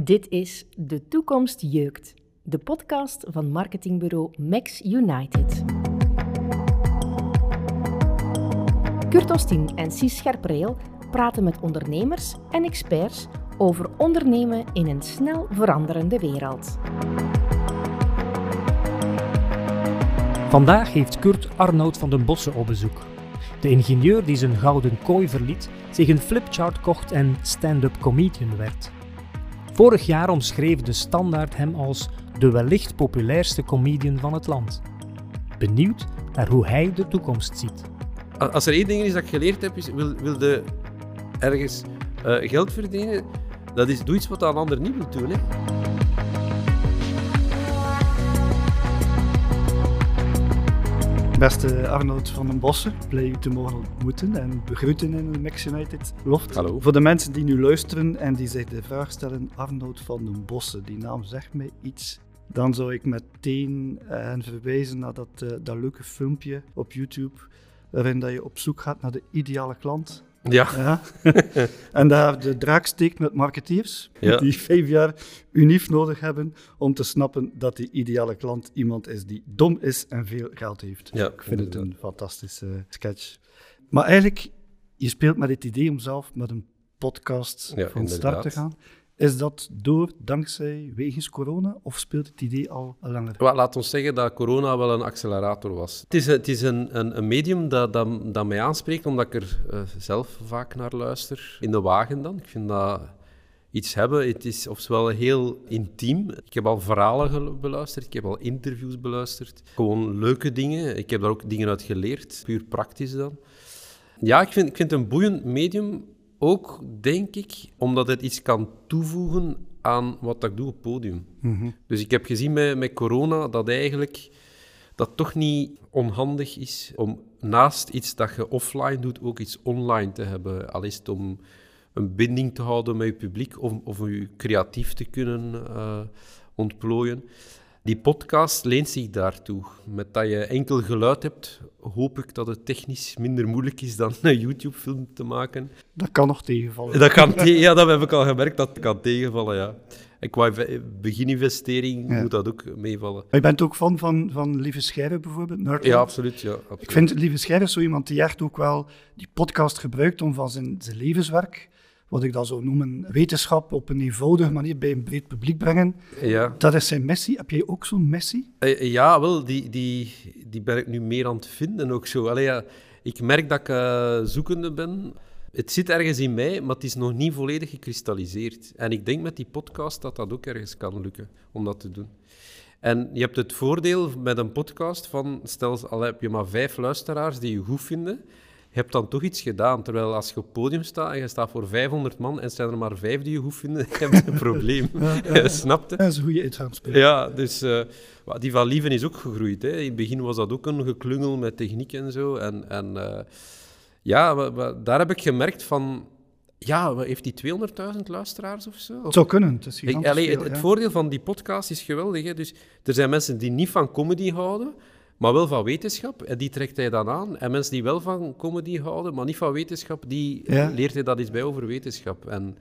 Dit is De Toekomst Jeukt, de podcast van marketingbureau Max United. Kurt Ostien en Cies Scherpreel praten met ondernemers en experts over ondernemen in een snel veranderende wereld. Vandaag heeft Kurt Arnoud van den Bossen op bezoek. De ingenieur die zijn gouden kooi verliet, zich een flipchart kocht en stand-up comedian werd. Vorig jaar omschreef de Standaard hem als de wellicht populairste comedian van het land. Benieuwd naar hoe hij de toekomst ziet. Als er één ding is dat ik geleerd heb, is wil, wilde ergens uh, geld verdienen, dat is doe iets wat een ander niet wil doen. Hè. Beste Arnold van den Bossen, blij u te mogen ontmoeten en begroeten in de Max United Loft. Hallo. Voor de mensen die nu luisteren en die zich de vraag stellen, Arnold van den Bossen, die naam zegt mij iets. Dan zou ik meteen uh, hen verwijzen naar dat, uh, dat leuke filmpje op YouTube, waarin dat je op zoek gaat naar de ideale klant. Ja. ja. en daar de draak steekt met marketeers, Ja. die vijf jaar unief nodig hebben om te snappen dat die ideale klant iemand is die dom is en veel geld heeft. Ja, ik vind het een fantastische sketch. Maar eigenlijk, je speelt met het idee om zelf met een podcast van start te gaan. Is dat door, dankzij, wegens corona, of speelt het idee al langer? Wel, laat ons zeggen dat corona wel een accelerator was. Het is, het is een, een, een medium dat, dat, dat mij aanspreekt, omdat ik er eh, zelf vaak naar luister. In de wagen dan. Ik vind dat iets hebben. Het is ofwel heel intiem. Ik heb al verhalen beluisterd, ik heb al interviews beluisterd. Gewoon leuke dingen. Ik heb daar ook dingen uit geleerd, puur praktisch dan. Ja, ik vind, ik vind het een boeiend medium ook, denk ik, omdat het iets kan toevoegen aan wat ik doe op het podium. Dus ik heb gezien met, met corona dat eigenlijk dat toch niet onhandig is om naast iets dat je offline doet, ook iets online te hebben. Al is het om een binding te houden met je publiek of, of je creatief te kunnen eh, ontplooien. Die podcast leent zich daartoe. Met dat je enkel geluid hebt, hoop ik dat het technisch minder moeilijk is dan een YouTube-film te maken. Dat kan nog tegenvallen. Dat kan te- ja, dat heb ik al gemerkt, dat kan tegenvallen, ja. En qua inve- begininvestering Ja. moet dat ook meevallen. Maar je bent ook fan van, van Lieve Scheire bijvoorbeeld? Nerdland? Ja, absoluut. Ja, absoluut. Ik vind Lieve Scheire zo iemand die echt ook wel die podcast gebruikt om van zijn, zijn levenswerk, wat ik dan zou noemen, wetenschap op een eenvoudige manier bij een breed publiek brengen. Ja, Dat is zijn missie. Heb jij ook zo'n missie? Eh, ja wel, die, die, die ben ik nu meer aan het vinden ook zo. Allee, ja, ik merk dat ik eh, zoekende ben. Het zit ergens in mij, maar het is nog niet volledig gekristalliseerd. En ik denk met die podcast dat dat ook ergens kan lukken om dat te doen. En je hebt het voordeel met een podcast van, stel al heb je maar vijf luisteraars die je goed vinden, je hebt dan toch iets gedaan. Terwijl als je op het podium staat en je staat voor 500 man en zijn er maar vijf die je goed vinden, heb je een probleem. Snap je? Dat is een goede uitgangspunt. Ja, dus wa- die van Lieven is ook gegroeid. Hè. In het begin was dat ook een geklungel met techniek en zo. En, en eh, ja, daar heb ik gemerkt van... Ja, heeft die 200.000 luisteraars of zo? Het zou kunnen. Het, is Ik, gigantisch allee, het, veel, het ja. voordeel van die podcast is geweldig. Hè? Dus, er zijn mensen die niet van comedy houden, maar wel van wetenschap. En die trekt hij dan aan. En mensen die wel van comedy houden, maar niet van wetenschap, die Ja. leert hij dat iets bij over wetenschap. En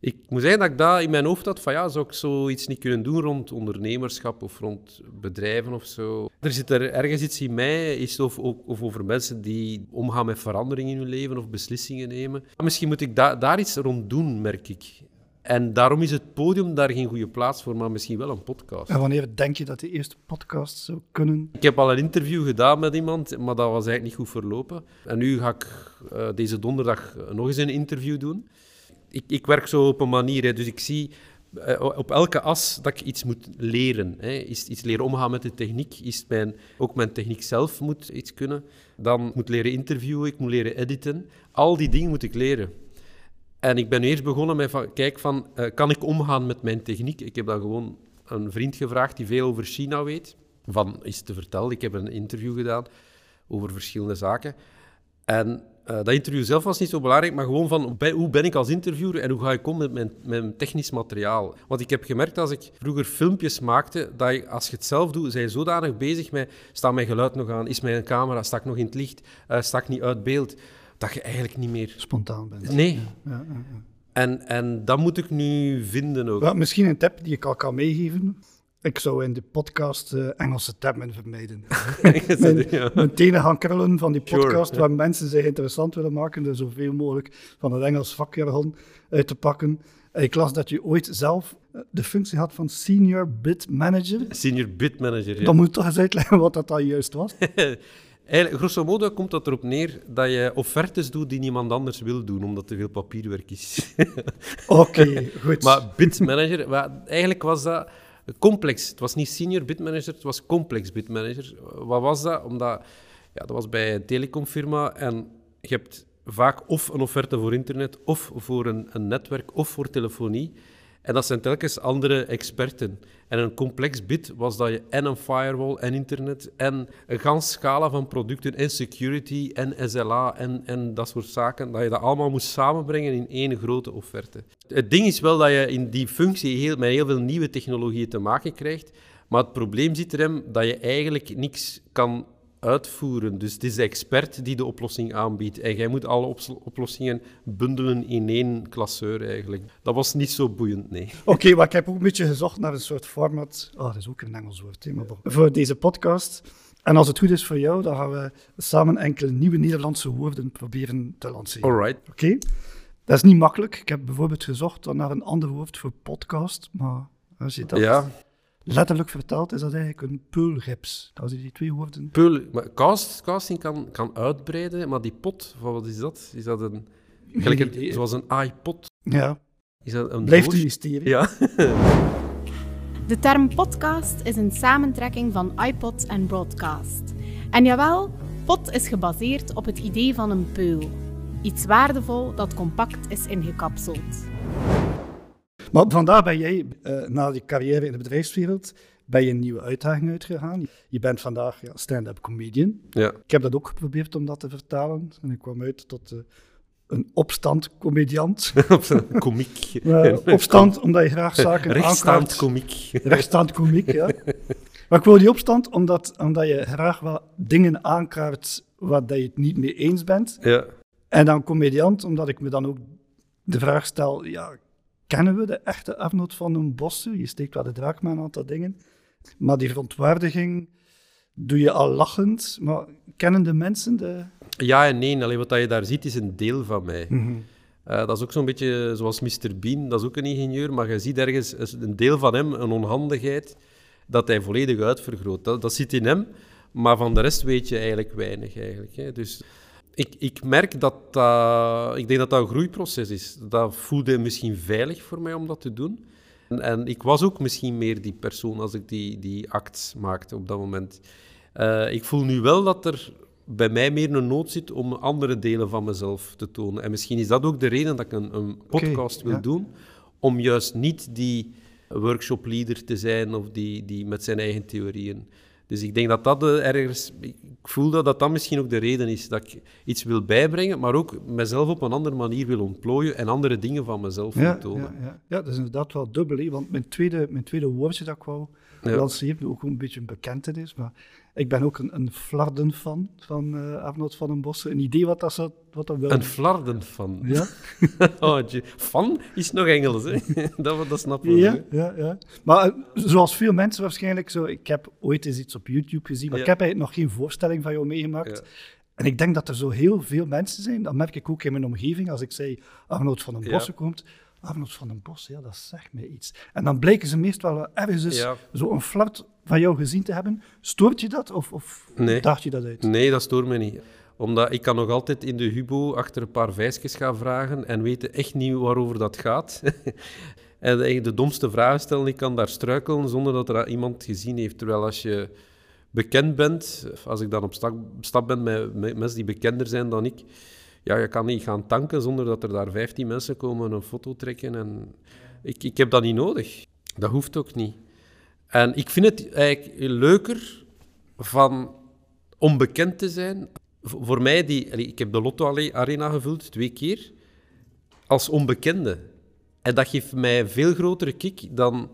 ik moet zeggen dat ik dat in mijn hoofd had van ja, zou ik zoiets niet kunnen doen rond ondernemerschap of rond bedrijven of zo. Er zit er ergens iets in mij, is of, of over mensen die omgaan met verandering in hun leven of beslissingen nemen. Misschien moet ik da- daar iets rond doen, merk ik. En daarom is het podium daar geen goede plaats voor, maar misschien wel een podcast. En wanneer denk je dat de eerste podcast zou kunnen? Ik heb al een interview gedaan met iemand, maar dat was eigenlijk niet goed verlopen. En nu ga ik eh, deze donderdag nog eens een interview doen. Ik, ik werk zo op een manier, hè, dus ik zie eh, op elke as dat ik iets moet leren. Hè. Is iets leren omgaan met de techniek, is mijn, ook mijn techniek zelf moet iets kunnen. Dan moet ik leren interviewen, ik moet leren editen. Al die dingen moet ik leren. En ik ben eerst begonnen met van, kijk van, eh, kan ik omgaan met mijn techniek? Ik heb dan gewoon een vriend gevraagd die veel over China weet. Van, is te vertellen, ik heb een interview gedaan over verschillende zaken. En eh, dat interview zelf was niet zo belangrijk, maar gewoon van bij- hoe ben ik als interviewer en hoe ga ik om met mijn, mijn technisch materiaal. Want ik heb gemerkt als ik vroeger filmpjes maakte, dat je, als je het zelf doet, zijn zodanig bezig met, staat mijn geluid nog aan, is mijn camera, sta ik nog in het licht, Eh sta ik niet uit beeld, dat je eigenlijk niet meer... Spontaan bent. Nee, Ja, ja. En, en dat moet ik nu vinden ook. Wel, misschien een tip die ik al kan meegeven. Ik zou in de podcast eh, Engelse termen vermijden. mijn, Ja. mijn tenen gaan krullen van die podcast waar mensen zich interessant willen maken, er zoveel mogelijk van het Engels vakjargon uit te pakken. En ik las dat je ooit zelf eh, de functie had van senior bid manager. Senior bid manager. Ja. Dan moet je toch eens uitleggen wat dat dan juist was. Eigenlijk, grosso modo komt dat erop neer dat je offertes doet die niemand anders wil doen, omdat er veel papierwerk is. Oké, goed. maar bidmanager, maar eigenlijk was dat complex. Het was niet senior bidmanager, het was complex bidmanager. Wat was dat? Omdat ja, dat was bij een telecomfirma en je hebt vaak of een offerte voor internet, of voor een, een netwerk, of voor telefonie. En dat zijn telkens andere experten. En een complex bid was dat je en een firewall en internet en een gans scala van producten en security en SLA en, en dat soort zaken, dat je dat allemaal moest samenbrengen in één grote offerte. Het ding is wel dat je in die functie heel, met heel veel nieuwe technologieën te maken krijgt, maar het probleem zit erin dat je eigenlijk niks kan uitvoeren. Dus het is de expert die de oplossing aanbiedt. En jij moet alle oplossingen bundelen in één klasseur eigenlijk. Dat was niet zo boeiend, nee. Oké, maar ik heb ook een beetje gezocht naar een soort format. Oh, dat is ook een Engels woord, hè, maar. Voor deze podcast. En als het goed is voor jou, dan gaan we samen enkele nieuwe Nederlandse woorden proberen te lanceren. Alright. Oké? Dat is niet makkelijk. Ik heb bijvoorbeeld gezocht naar een ander woord voor podcast, maar als je dat Ja, letterlijk vertaalt, is dat eigenlijk een peulrips. Als je die twee woorden... Peul, maar cast, casting kan, kan uitbreiden, maar die pot, wat is dat? Is dat een, gelijk een- zoals een iPod? Ja, Is dat een blijft doos? een mysterie. Ja. De term podcast is een samentrekking van iPod en broadcast. En jawel, pod is gebaseerd op het idee van een peul. Iets waardevol dat compact is ingekapseld. Maar vandaar ben jij, eh, na die carrière in de bedrijfswereld, ben je een nieuwe uitdaging uitgegaan. Je bent vandaag ja, stand-up comedian. ja. Ik heb dat ook geprobeerd om dat te vertalen. En ik kwam uit tot eh, een opstand-comediant. Komiek. Opstand omdat je graag zaken Rechtstaand aankaart. komiek. Rechtstaand komiek, ja. Maar ik wil die opstand omdat, omdat je graag wel dingen aankaart waar dat je het niet mee eens bent. Ja. En dan comediant, omdat ik me dan ook de vraag stel, ja, kennen we de echte Arnold van den Bossen? Je steekt wel de draak met een aantal dingen. Maar die verontwaardiging doe je al lachend. Maar kennen de mensen de... ja en nee. Alleen wat je daar ziet is een deel van mij. Eh, dat is ook zo'n beetje zoals Mr. Bean, dat is ook een ingenieur, maar je ziet ergens een deel van hem, een onhandigheid, dat hij volledig uitvergroot. Dat, dat zit in hem, maar van de rest weet je eigenlijk weinig. Eigenlijk, hè. Dus ik, ik merk dat. Ik denk dat dat een groeiproces is. Dat voelde misschien veilig voor mij om dat te doen. En, en ik was ook misschien meer die persoon als ik die, die act maakte op dat moment. Eh, ik voel nu wel dat er bij mij meer een nood zit om andere delen van mezelf te tonen. En misschien is dat ook de reden dat ik een, een podcast wil ja. doen, om juist niet die workshopleader te zijn of die, die met zijn eigen theorieën. Dus ik denk dat dat eh, ergens... Ik voel dat dat, dat misschien ook de reden is dat ik iets wil bijbrengen, maar ook mezelf op een andere manier wil ontplooien en andere dingen van mezelf wil Ja, tonen. ja, ja. ja, dat is inderdaad wel dubbel. hè, Want mijn tweede, mijn tweede woordje dat ik wou Ja. lanceren, ook een beetje een bekentenis, maar ik ben ook een, een Flarden-fan van Arnold van den Bossen. Een idee wat dat, wat dat wil. Een flarden van. ja? Oh. Van is nog Engels, hè? dat, dat snappen we. Ja, hè. ja, ja. Maar eh, zoals veel mensen waarschijnlijk zo, ik heb ooit eens iets op YouTube gezien, maar Ja. ik heb eigenlijk nog geen voorstelling van jou meegemaakt. Ja. En ik denk dat er zo heel veel mensen zijn, dat merk ik ook in mijn omgeving, als ik zei Arnold van den Ja. Bossen komt. Arnold van den Bossen, ja, dat zegt mij iets. En dan blijken ze meestal wel ergens Ja. zo'n flart van jou gezien te hebben. Stoort je dat of, of Nee. daagt je dat uit? Nee, dat stoort me niet. Omdat ik kan nog altijd in de Hubo achter een paar vijsjes gaan vragen en weten echt niet waarover dat gaat. en de domste vragen stellen, ik kan daar struikelen zonder dat er iemand gezien heeft. Terwijl als je bekend bent, als ik dan op stap, ben met, met mensen die bekender zijn dan ik, ja, je kan niet gaan tanken zonder dat er daar 15 mensen komen een foto trekken. En ik, ik heb dat niet nodig. Dat hoeft ook niet. En ik vind het eigenlijk leuker van onbekend te zijn. Voor mij, die, ik heb de Lotto Arena gevuld twee keer, als onbekende. En dat geeft mij veel grotere kick dan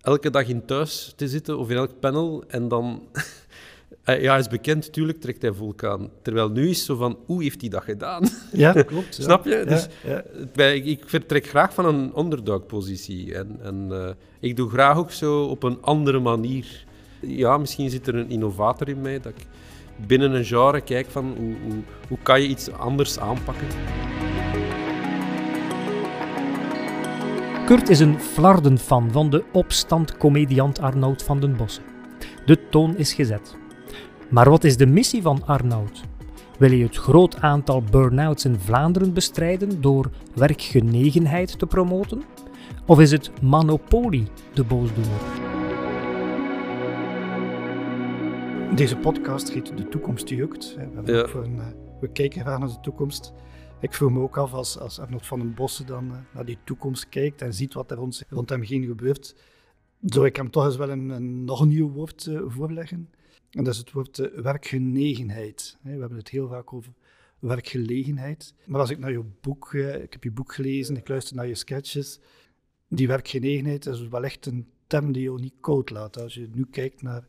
elke dag in thuis te zitten of in elk panel en dan ja, hij is bekend, natuurlijk trekt hij vulkaan. Terwijl nu is zo van, hoe heeft hij dat gedaan? Ja, klopt. ja. Snap je? Ja, Dus ja. bij- ik, ik vertrek graag van een underdog-positie. En, en eh, ik doe graag ook zo op een andere manier. Ja, misschien zit er een innovator in mij, dat ik binnen een genre kijk van hoe, hoe, hoe kan je iets anders aanpakken. Kurt is een flarden-fan van de opstand-comediant Arnoud van den Bossen. De toon is gezet. Maar wat is de missie van Arnoud? Wil hij het groot aantal burn-outs in Vlaanderen bestrijden door werkgenegenheid te promoten? Of is het Monopoly de boosdoener? Deze podcast heet De Toekomst Jukt. We, hebben Ja. een, eh, we kijken graag naar de toekomst. Ik vroeg me ook af als, als Arnold van den Bossen dan eh, naar die toekomst kijkt en ziet wat er rond, rond hem heen gebeurt, zou ik hem toch eens wel een, een nog een nieuw woord eh, voorleggen. En dat is het woord eh, werkgenegenheid. We hebben het heel vaak over werkgelegenheid. Maar als ik naar je boek, eh, ik heb je boek gelezen, ik luister naar je sketches, die werkgenegenheid is wel echt een term die je ook niet koud laat. Als je nu kijkt naar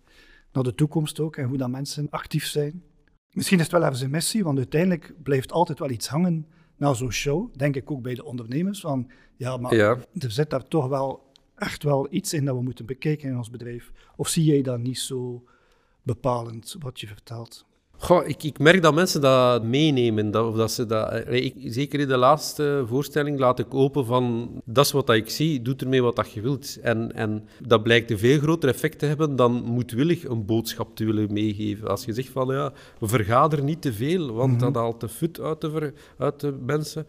naar de toekomst ook en hoe dat mensen actief zijn. Misschien is het wel even zijn missie, want uiteindelijk blijft altijd wel iets hangen na zo'n show. Denk ik ook bij de ondernemers. Van ja, maar Ja. er zit daar toch wel echt wel iets in dat we moeten bekijken in ons bedrijf. Of zie jij dat niet zo bepalend wat je vertelt? Goh, ik, ik merk dat mensen dat meenemen. Dat, of dat ze dat, ik, zeker in de laatste voorstelling laat ik open van... Dat is wat dat ik zie, doe ermee wat dat je wilt. En, en dat blijkt een veel groter effect te hebben dan moedwillig een boodschap te willen meegeven. Als je zegt van, ja, vergader niet te veel, want dat haalt de fut uit de, ver- uit de mensen.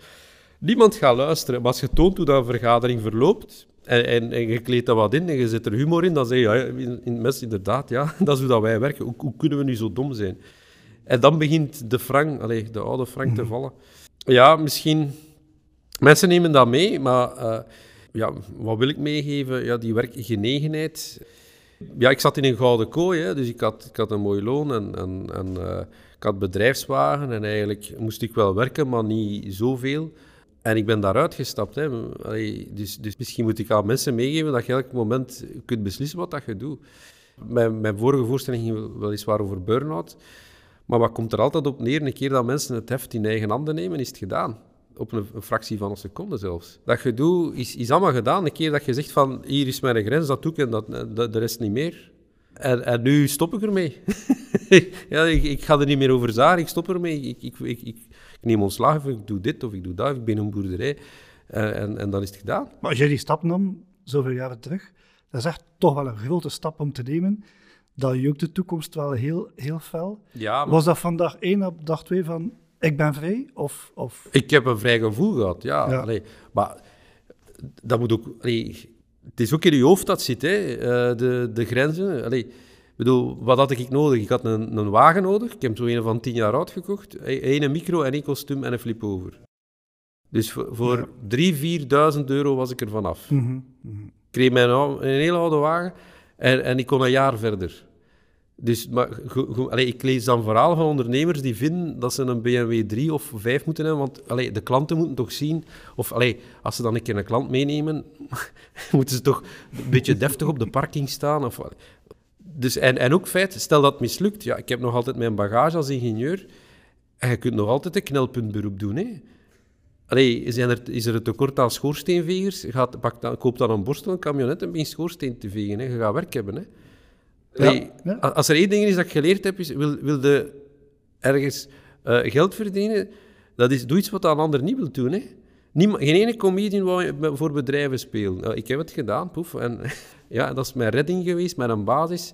Niemand gaat luisteren. Maar als je toont hoe dat een vergadering verloopt... En, en, en je kleedt dat wat in en je zet er humor in, dan zeg je, ja, in, in, mensen, inderdaad, ja, dat is hoe dat wij werken. Hoe, hoe kunnen we nu zo dom zijn? En dan begint de frank, allee, de oude frank te vallen. Ja, misschien... Mensen nemen dat mee, maar eh, ja, wat wil ik meegeven? Ja, die werkgenegenheid. Ja, ik zat in een gouden kooi, hè, dus ik had, ik had een mooi loon en, en, en eh, ik had bedrijfswagen en eigenlijk moest ik wel werken, maar niet zoveel. En ik ben daaruit gestapt. Hè. Dus, dus misschien moet ik aan mensen meegeven dat je elk moment kunt beslissen wat dat je doet. Mijn, mijn vorige voorstelling ging weliswaar over burn-out. Maar wat komt er altijd op neer? Een keer dat mensen het heft in eigen handen nemen, is het gedaan. Op een, fractie van een seconde zelfs. Dat gedoe is, is allemaal gedaan. Een keer dat je zegt van, hier is mijn grens, dat doe ik en dat, dat, de rest niet meer. En, en nu stop ik ermee. ja, ik, ik ga er niet meer over zagen, ik stop ermee. Ik, ik, ik, neem ontslag of ik doe dit of ik doe dat, of ik ben een boerderij. En, en, en dan is het gedaan. Maar als jij die stap nam, zoveel jaren terug, dat is echt toch wel een grote stap om te nemen. Dat je ook de toekomst wel heel, heel fel. Ja, maar- Was dat van dag één op dag twee van, ik ben vrij? Of, of Ik heb een vrij gevoel gehad, ja. Ja. Allee, maar dat moet ook... allee, het is ook in je hoofd dat zit, hè, eh, de, de grenzen. Allee, bedoel, wat had ik nodig? Ik had een, een wagen nodig. Ik heb zo een van tien jaar oud gekocht. Eén micro en één kostuum en een flip-over. Dus voor, voor Ja. 3.000, 4.000 euro was ik er vanaf. Mhm, mhm. Ik kreeg mijn, een hele oude wagen en, en ik kon een jaar verder. Dus maar, go- go- allee, ik lees dan verhalen van ondernemers die vinden dat ze een BMW 3 of 5 moeten hebben, want allee, de klanten moeten toch zien, of allee, als ze dan een keer een klant meenemen, moeten ze toch een beetje deftig op de parking staan. Of, wat. Dus, en, en ook feit, stel dat het mislukt, ja, ik heb nog altijd mijn bagage als ingenieur, en je kunt nog altijd een knelpuntberoep doen, hè. Allee, zijn er, is er een tekort aan schoorsteenvegers? Gaat, pak dan, koop dan een borstel, een camionet en begin schoorsteen te vegen. Hè. Je gaat werk hebben. Hè. Allee, Ja, Als er één ding is dat ik geleerd heb, is wil, wil je ergens eh, geld verdienen, dat is, doe iets wat een ander niet wil doen. Hè. Geen ene comedian wou voor bedrijven spelen. Nou, ik heb het gedaan, poef. En ja, dat is mijn redding geweest, met een basis.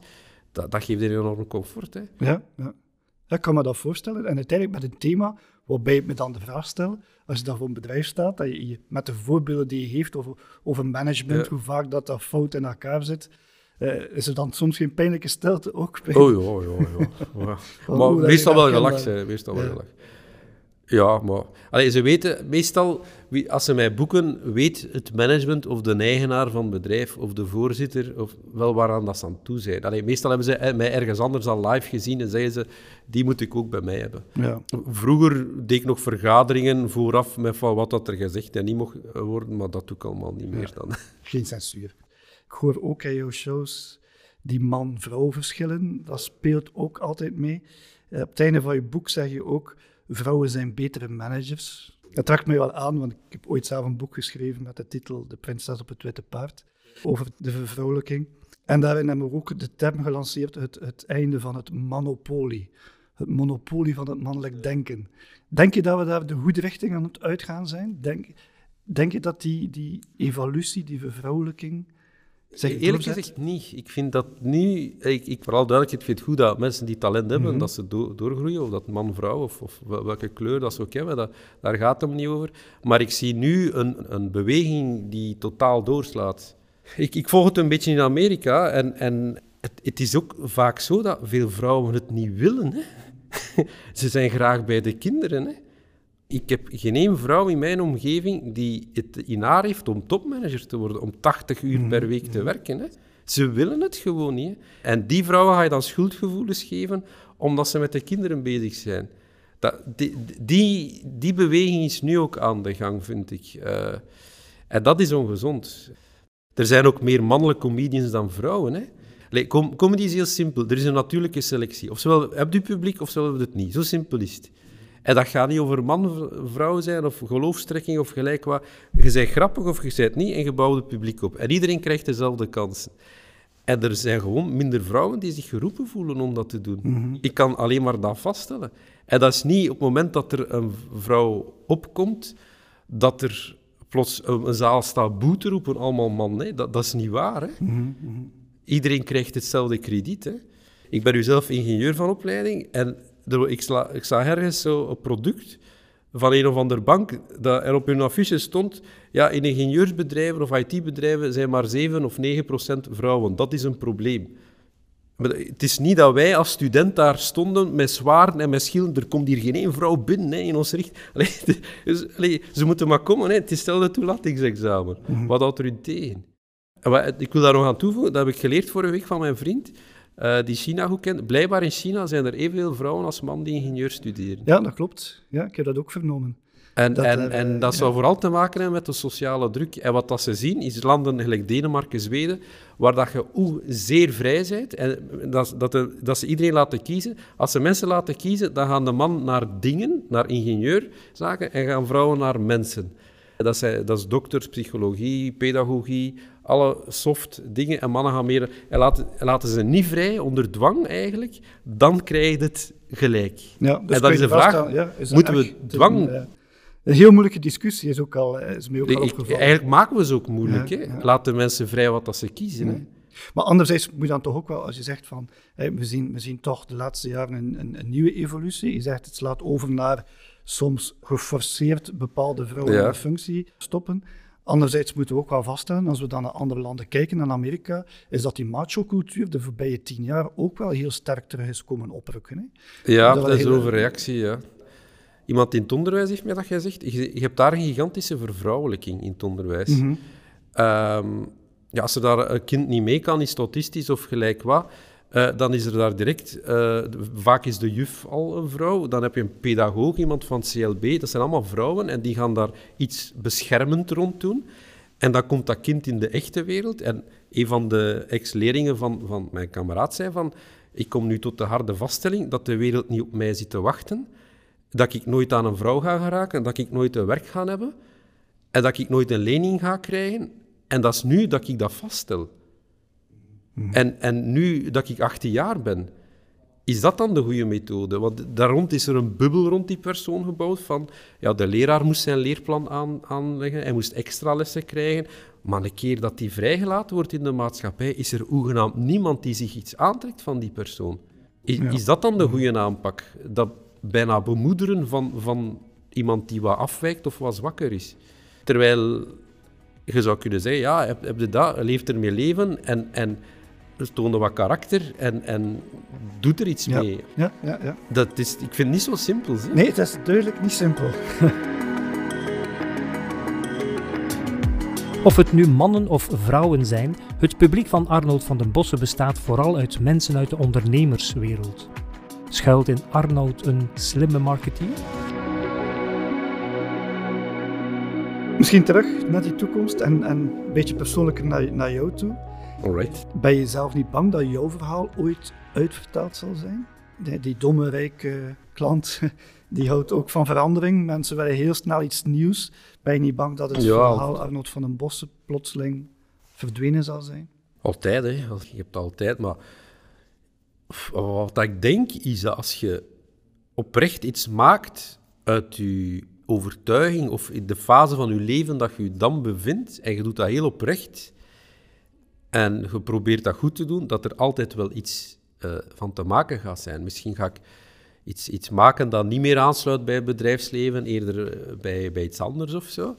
Dat, dat geeft een enorm comfort. Hè. Ja, ja. Ik kan me dat voorstellen. En uiteindelijk met een thema waarbij ik me dan de vraag stel, als je dan voor een bedrijf staat, dat je, met de voorbeelden die je geeft over, over management, Ja. hoe vaak dat, dat fout in elkaar zit, eh, is er dan soms geen pijnlijke stilte ook bij? Oh ja, ja, ja. maar meestal wel kan, hè. Meestal wel Ja. Ja, maar... Allee, ze weten... Meestal, wie, als ze mij boeken, weet het management of de eigenaar van het bedrijf of de voorzitter of wel waaraan dat ze aan toe zijn. Allee, meestal hebben ze eh, mij ergens anders al live gezien en zeggen ze, die moet ik ook bij mij hebben. Ja. Vroeger deed ik nog vergaderingen vooraf met van wat dat er gezegd en niet mocht worden, maar dat doe ik allemaal niet meer dan. Geen censuur. Ik hoor ook in jouw shows die man-vrouw verschillen, dat speelt ook altijd mee. Uh, op het einde van je boek zeg je ook, vrouwen zijn betere managers. Dat trekt mij wel aan, want ik heb ooit zelf een boek geschreven met de titel De Prinses op het Witte Paard, over de vervrouwelijking. En daarin hebben we ook de term gelanceerd, het, het einde van het monopolie. Het monopolie van het mannelijk denken. Denk je dat we daar de goede richting aan het uitgaan zijn? Denk, denk je dat die, die evolutie, die vervrouwelijking, Zeg, Eerlijk gezegd niet. Ik vind dat nu, ik, ik vooral duidelijk, ik vind het goed dat mensen die talent hebben, mhm. dat ze doorgroeien, of dat man, vrouw, of, of welke kleur dat ze ook hebben, dat, daar gaat het niet over. Maar ik zie nu een, een beweging die totaal doorslaat. Ik, ik volg het een beetje in Amerika en, en het, het is ook vaak zo dat veel vrouwen het niet willen. Hè? ze zijn graag bij de kinderen. Hè? Ik heb geen één vrouw in mijn omgeving die het in haar heeft om topmanager te worden, om 80 uur per mhm. week te werken. Hè. Ze willen het gewoon niet. En die vrouwen ga je dan schuldgevoelens geven omdat ze met de kinderen bezig zijn. Dat, die, die, die beweging is nu ook aan de gang, vind ik. Uh, en dat is ongezond. Er zijn ook meer mannelijke comedians dan vrouwen. Hè. comedy is heel simpel. Er is een natuurlijke selectie. Ofwel heb je publiek, ofwel heb je het niet. Zo simpel is het. En dat gaat niet over man, vrouw zijn of geloofstrekking of gelijk wat. Je bent grappig of je bent niet en je bouwt het publiek op. En iedereen krijgt dezelfde kansen. En er zijn gewoon minder vrouwen die zich geroepen voelen om dat te doen. Mhm. Ik kan alleen maar dat vaststellen. En dat is niet op het moment dat er een vrouw opkomt, dat er plots een, zaal staat boe te roepen, allemaal man. Nee, dat, dat is niet waar. Hè? Mhm, mhm. Iedereen krijgt hetzelfde krediet. Hè? Ik ben u zelf ingenieur van opleiding en ik, sla, ik zag ergens zo een product van een of andere bank, dat er op hun affiche stond, ja, in ingenieursbedrijven of IT-bedrijven zijn maar 7 of 9 procent vrouwen. Dat is een probleem. Maar het is niet dat wij als student daar stonden met zwaarden en met schilden. Er komt hier geen één vrouw binnen hè, in ons richt. Dus, ze moeten maar komen. Hè. Het is stel de toelatingsexamen. Mm Wat houdt er u tegen? ik wil daar nog aan toevoegen, dat heb ik geleerd vorige week van mijn vriend. Uh, die China goed kent. Blijkbaar in China zijn er evenveel vrouwen als mannen die ingenieur studeren. Ja, dat klopt. Ja, ik heb dat ook vernomen. En dat, en, en dat zou vooral te maken hebben met de sociale druk. En wat dat ze zien, is landen gelijk Denemarken, Zweden, waar dat je oe, zeer vrij bent. En dat, dat, de, dat ze iedereen laten kiezen. Als ze mensen laten kiezen, dan gaan de man naar dingen, naar ingenieurzaken, en gaan vrouwen naar mensen. Dat, zijn, dat is dokters, psychologie, pedagogie, alle soft dingen. En mannen gaan meer... En laten, laten ze niet vrij, onder dwang eigenlijk, dan krijg je het gelijk. Ja, dus en dat is de vraag, ja, moeten we dwang... Een, een heel moeilijke discussie is, ook al, is mij ook al opgevallen. Eigenlijk maken we ze ook moeilijk. hè? Laat de mensen vrij wat dat ze kiezen. Hè? Maar anderzijds moet je dan toch ook wel, als je zegt van, we, zien, we zien toch de laatste jaren een, een, een nieuwe evolutie. Je zegt het slaat over naar soms geforceerd bepaalde vrouwen in de functie stoppen. Anderzijds moeten we ook wel vaststellen, als we dan naar andere landen kijken, naar Amerika, is dat die macho-cultuur de voorbije tien jaar ook wel heel sterk terug is komen oprukken. Hè? Ja, dat, is een overreactie, ja. Iemand in het onderwijs heeft mij dat gezegd. Je, je hebt daar een gigantische vervrouwelijking in het onderwijs. Mm ja, als er daar een kind niet mee kan, is autistisch of gelijk wat, uh, dan is er daar direct, uh, vaak is de juf al een vrouw, dan heb je een pedagoog, iemand van CLB, dat zijn allemaal vrouwen en die gaan daar iets beschermend rond doen. En dan komt dat kind in de echte wereld. En een van de ex-leerlingen van, van mijn kameraad zei van, ik kom nu tot de harde vaststelling dat de wereld niet op mij zit te wachten, dat ik nooit aan een vrouw ga geraken, dat ik nooit een werk ga hebben en dat ik nooit een lening ga krijgen. En dat is nu dat ik dat vaststel. Mhm. En, en nu dat ik 18 jaar ben, is dat dan de goede methode? Want daar rond is er een bubbel rond die persoon gebouwd van ja, de leraar moest zijn leerplan aan, aanleggen, hij moest extra lessen krijgen. Maar een keer dat die vrijgelaten wordt in de maatschappij, is er hoegenaamd niemand die zich iets aantrekt van die persoon. Is, is dat dan de goede aanpak? Dat bijna bemoederen van, van iemand die wat afwijkt of wat zwakker is. Terwijl je zou kunnen zeggen, ja, heb, heb je dat, leeft ermee leven en, en toonde wat karakter en, en doet er iets mee. Ja, ja, ja. Dat is, ik vind het niet zo simpel. Hè? Nee, het is duidelijk niet simpel. Of het nu mannen of vrouwen zijn, het publiek van Arnold van den Bossen bestaat vooral uit mensen uit de ondernemerswereld. Schuilt in Arnold een slimme marketeer? Misschien terug naar die toekomst en, en een beetje persoonlijker naar, naar jou toe. Alright. Ben je zelf niet bang dat jouw verhaal ooit uitverteld zal zijn? Die, die domme, rijke klant, die houdt ook van verandering. Mensen willen heel snel iets nieuws. Ben je niet bang dat het Ja. verhaal Arnold van den Bossen plotseling verdwenen zal zijn? Altijd, hè. Je hebt het altijd, maar wat ik denk is dat als je oprecht iets maakt uit je overtuiging of in de fase van je leven dat je je dan bevindt en je doet dat heel oprecht en je probeert dat goed te doen, dat er altijd wel iets eh, van te maken gaat zijn. Misschien ga ik iets, iets maken dat niet meer aansluit bij het bedrijfsleven, eerder eh, bij, bij iets anders of zo.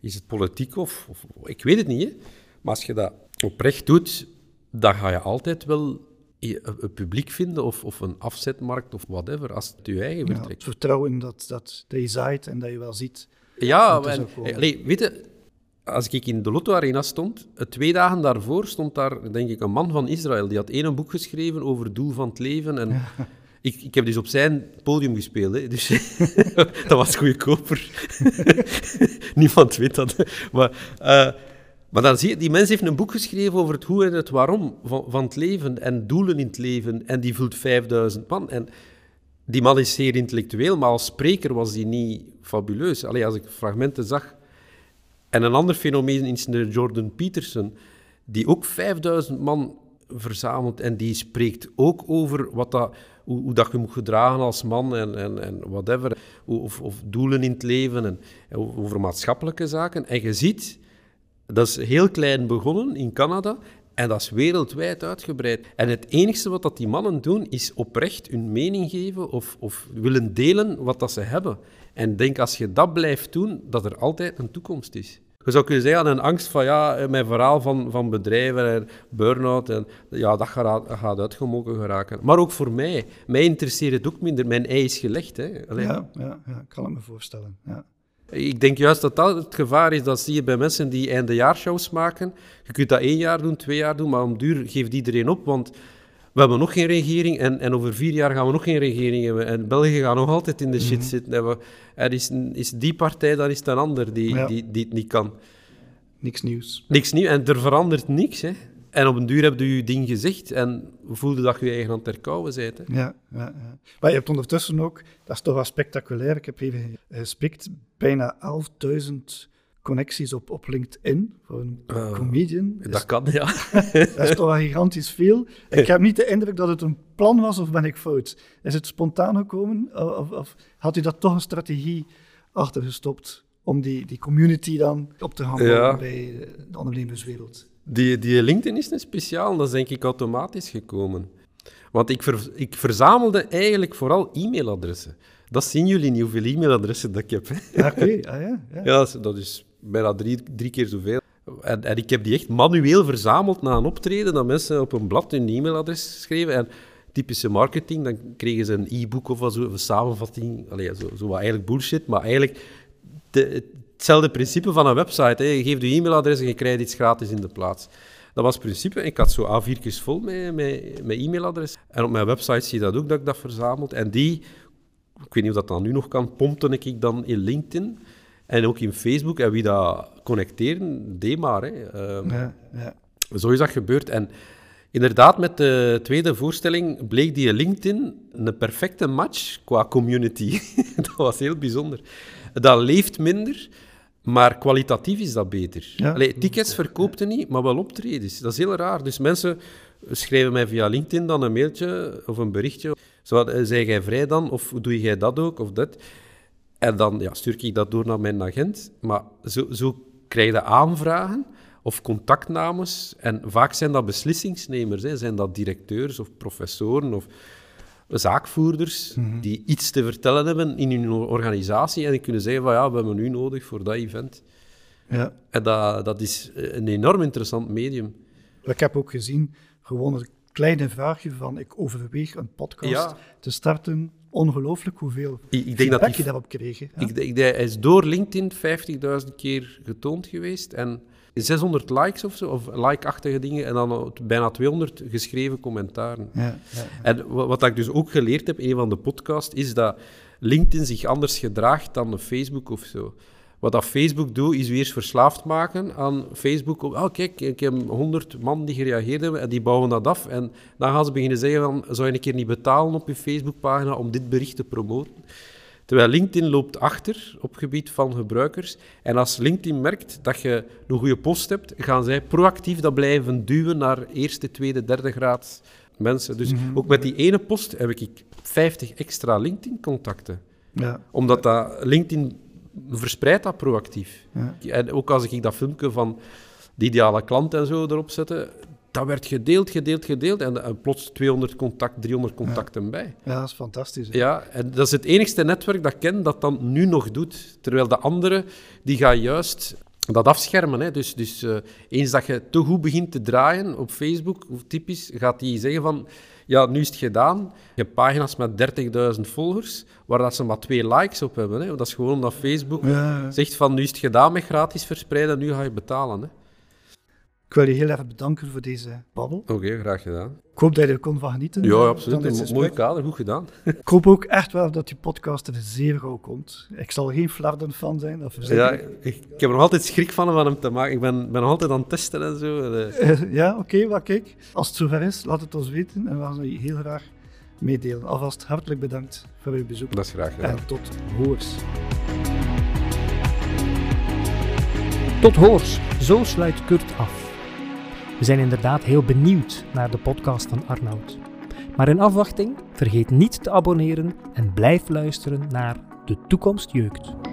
Is het politiek of, of ik weet het niet, hè. maar als je dat oprecht doet, dan ga je altijd wel een een publiek vinden of, of een afzetmarkt of whatever, als het je eigen Ja, vertrekt. het vertrouwen dat, dat, dat je zaait en dat je wel ziet. Ja, en, allee, weet je, als ik in de Lotto Arena stond, eh, twee dagen daarvoor stond daar, denk ik, een man van Israël. Die had één boek geschreven over het doel van het leven. En ik, ik heb dus op zijn podium gespeeld, hè, dus dat was goedkoper. Niemand weet dat. Maar, eh, maar dan zie je, die mens heeft een boek geschreven over het hoe en het waarom van, van het leven en doelen in het leven. En die vult 5000 man. En die man is zeer intellectueel, maar als spreker was hij niet fabuleus. Allee, als ik fragmenten zag. En een ander fenomeen is Jordan Peterson, die ook 5000 man verzamelt en die spreekt ook over wat dat, hoe, hoe dat je moet gedragen als man en, en, en whatever, of, of doelen in het leven en, en over maatschappelijke zaken. En je ziet, dat is heel klein begonnen in Canada en dat is wereldwijd uitgebreid. En het enige wat dat die mannen doen, is oprecht hun mening geven of, of willen delen wat dat ze hebben. En denk, als je dat blijft doen, dat er altijd een toekomst is. Je zou kunnen zeggen, aan een angst van, ja, mijn verhaal van, van bedrijven en burn-out, en, ja, dat gaat, gaat uitgemogen geraken. Maar ook voor mij. Mij interesseert het ook minder. Mijn ei is gelegd. Hè. Ja, ja, ja, ik kan het me voorstellen. Ja. Ik denk juist dat dat het gevaar is. Dat zie je bij mensen die eindejaarsshows maken. Je kunt dat één jaar doen, twee jaar doen, maar om duur geeft iedereen op. Want we hebben nog geen regering en, en over vier jaar gaan we nog geen regering hebben. En België gaat nog altijd in de shit zitten. En we, er is, is die partij, dan is het een ander die, Ja. die, die het niet kan. Niks nieuws. Niks nieuw en er verandert niks. Hè. En op een duur heb je je ding gezegd en voelde dat je je eigen aan het herkauwen bent. Hè. Ja, ja, ja. Maar je hebt ondertussen ook, dat is toch wel spectaculair, ik heb even gespikt, bijna 11.000 connecties op, op LinkedIn voor een Ah, comedian. Dus Dat kan, ja. dat is toch wel gigantisch veel. Ik heb niet de indruk dat het een plan was, of ben ik fout? Is het spontaan gekomen? Of, of had u daar toch een strategie achter gestopt om die, die community dan op te Ja. bij de ondernemerswereld? Die, die LinkedIn is een speciaal, dat is denk ik automatisch gekomen. Want ik, ver- ik verzamelde eigenlijk vooral e-mailadressen. Dat zien jullie niet, hoeveel e-mailadressen dat ik heb. Ja, Oké, ah, ja, ja. Ja, dat is, bijna drie, drie keer zoveel. En, en ik heb die echt manueel verzameld na een optreden, dat mensen op een blad hun e-mailadres schreven. En typische marketing, dan kregen ze een e-book of zo, of een samenvatting. Allee, zo, zo wat eigenlijk bullshit, maar eigenlijk de- hetzelfde principe van een website. Hè. Je geeft je e-mailadres en je krijgt iets gratis in de plaats. Dat was het principe. Ik had zo A4'tjes vol met, met, met e-mailadres. En op mijn website zie je dat ook, dat ik dat verzameld. En die, ik weet niet of dat dan nu nog kan, pompte ik dan in LinkedIn. En ook in Facebook. En wie dat connecteren, deed maar. Hè. Ehm, ja, ja. zo is dat gebeurd. En inderdaad, met de tweede voorstelling bleek die LinkedIn een perfecte match qua community. dat was heel bijzonder. Dat leeft minder, maar kwalitatief is dat beter. Ja. Allee, tickets verkoopten niet, maar wel optredens. Dat is heel raar. Dus mensen schrijven mij via LinkedIn dan een mailtje of een berichtje. Zo, eh, zei jij vrij dan? Of doe jij dat ook? Of dat? En dan ja, stuur ik dat door naar mijn agent. Maar zo, zo krijg je aanvragen of contactnames. En vaak zijn dat beslissingsnemers. Hè. Zijn dat directeurs of professoren of zaakvoerders die iets te vertellen hebben in hun organisatie. En die kunnen zeggen van ja, we hebben u nodig voor dat event. ja. En dat, dat is een enorm interessant medium. Ik heb ook gezien, gewoon een kleine vraagje van ik overweeg een podcast Ja. te starten. Ongelooflijk hoeveel Ik, ik denk dat die je daarop kreeg. Ja. Ik, ik, hij is door LinkedIn 50.000 keer getoond geweest en 600 likes of zo, of like-achtige dingen, en dan bijna 200 geschreven commentaren. Ja, ja. En wa- wat ik dus ook geleerd heb in een van de podcasts, is dat LinkedIn zich anders gedraagt dan Facebook of zo. Wat dat Facebook doet, is u eerst verslaafd maken aan Facebook. Oh, kijk, ik heb 100 man die gereageerd hebben en die bouwen dat af. En dan gaan ze beginnen zeggen van, zou je een keer niet betalen op je Facebookpagina om dit bericht te promoten? Terwijl LinkedIn loopt achter op het gebied van gebruikers. En als LinkedIn merkt dat je een goede post hebt, gaan zij proactief dat blijven duwen naar eerste, tweede, derde graad mensen. Dus ook met die ene post heb ik 50 extra LinkedIn-contacten. Ja. Omdat dat LinkedIn verspreidt dat proactief. Ja. En ook als ik dat filmpje van de ideale klant en zo erop zette, dat werd gedeeld, gedeeld, gedeeld. En, en plots 200 contact, 300 contacten bij. ja, dat is fantastisch. hè. Ja, en dat is het enigste netwerk dat ik ken dat dan nu nog doet. Terwijl de andere, die gaan juist dat afschermen. Hè. Dus, dus eh, eens dat je te goed begint te draaien op Facebook, typisch, gaat die zeggen van... Ja, nu is het gedaan. Je hebt pagina's met 30.000 volgers, waar dat ze maar twee likes op hebben. Hè. Dat is gewoon omdat Facebook Ja, ja. zegt van nu is het gedaan met gratis verspreiden, nu ga je betalen. Hè. Ik wil je heel erg bedanken voor deze babbel. Oké, graag gedaan. Ik hoop dat je er kon van genieten. Ja, absoluut. Een mooi kader, goed gedaan. Ik hoop ook echt wel dat die podcast er zeer gauw komt. Ik zal geen Flarden fan zijn, dat verzeker Ja, ik. ik, heb er nog altijd schrik van om van hem te maken. Ik ben, ben nog altijd aan het testen en zo. Eh, Eh, ja, oké, maar kijk. Als het zover is, laat het ons weten en we gaan je heel graag meedelen. Alvast hartelijk bedankt voor uw bezoek dat is graag gedaan. en tot hoors. Tot hoors, zo sluit Kurt af. We zijn inderdaad heel benieuwd naar de podcast van Arnoud. Maar in afwachting, vergeet niet te abonneren en blijf luisteren naar De Toekomst Jeukt.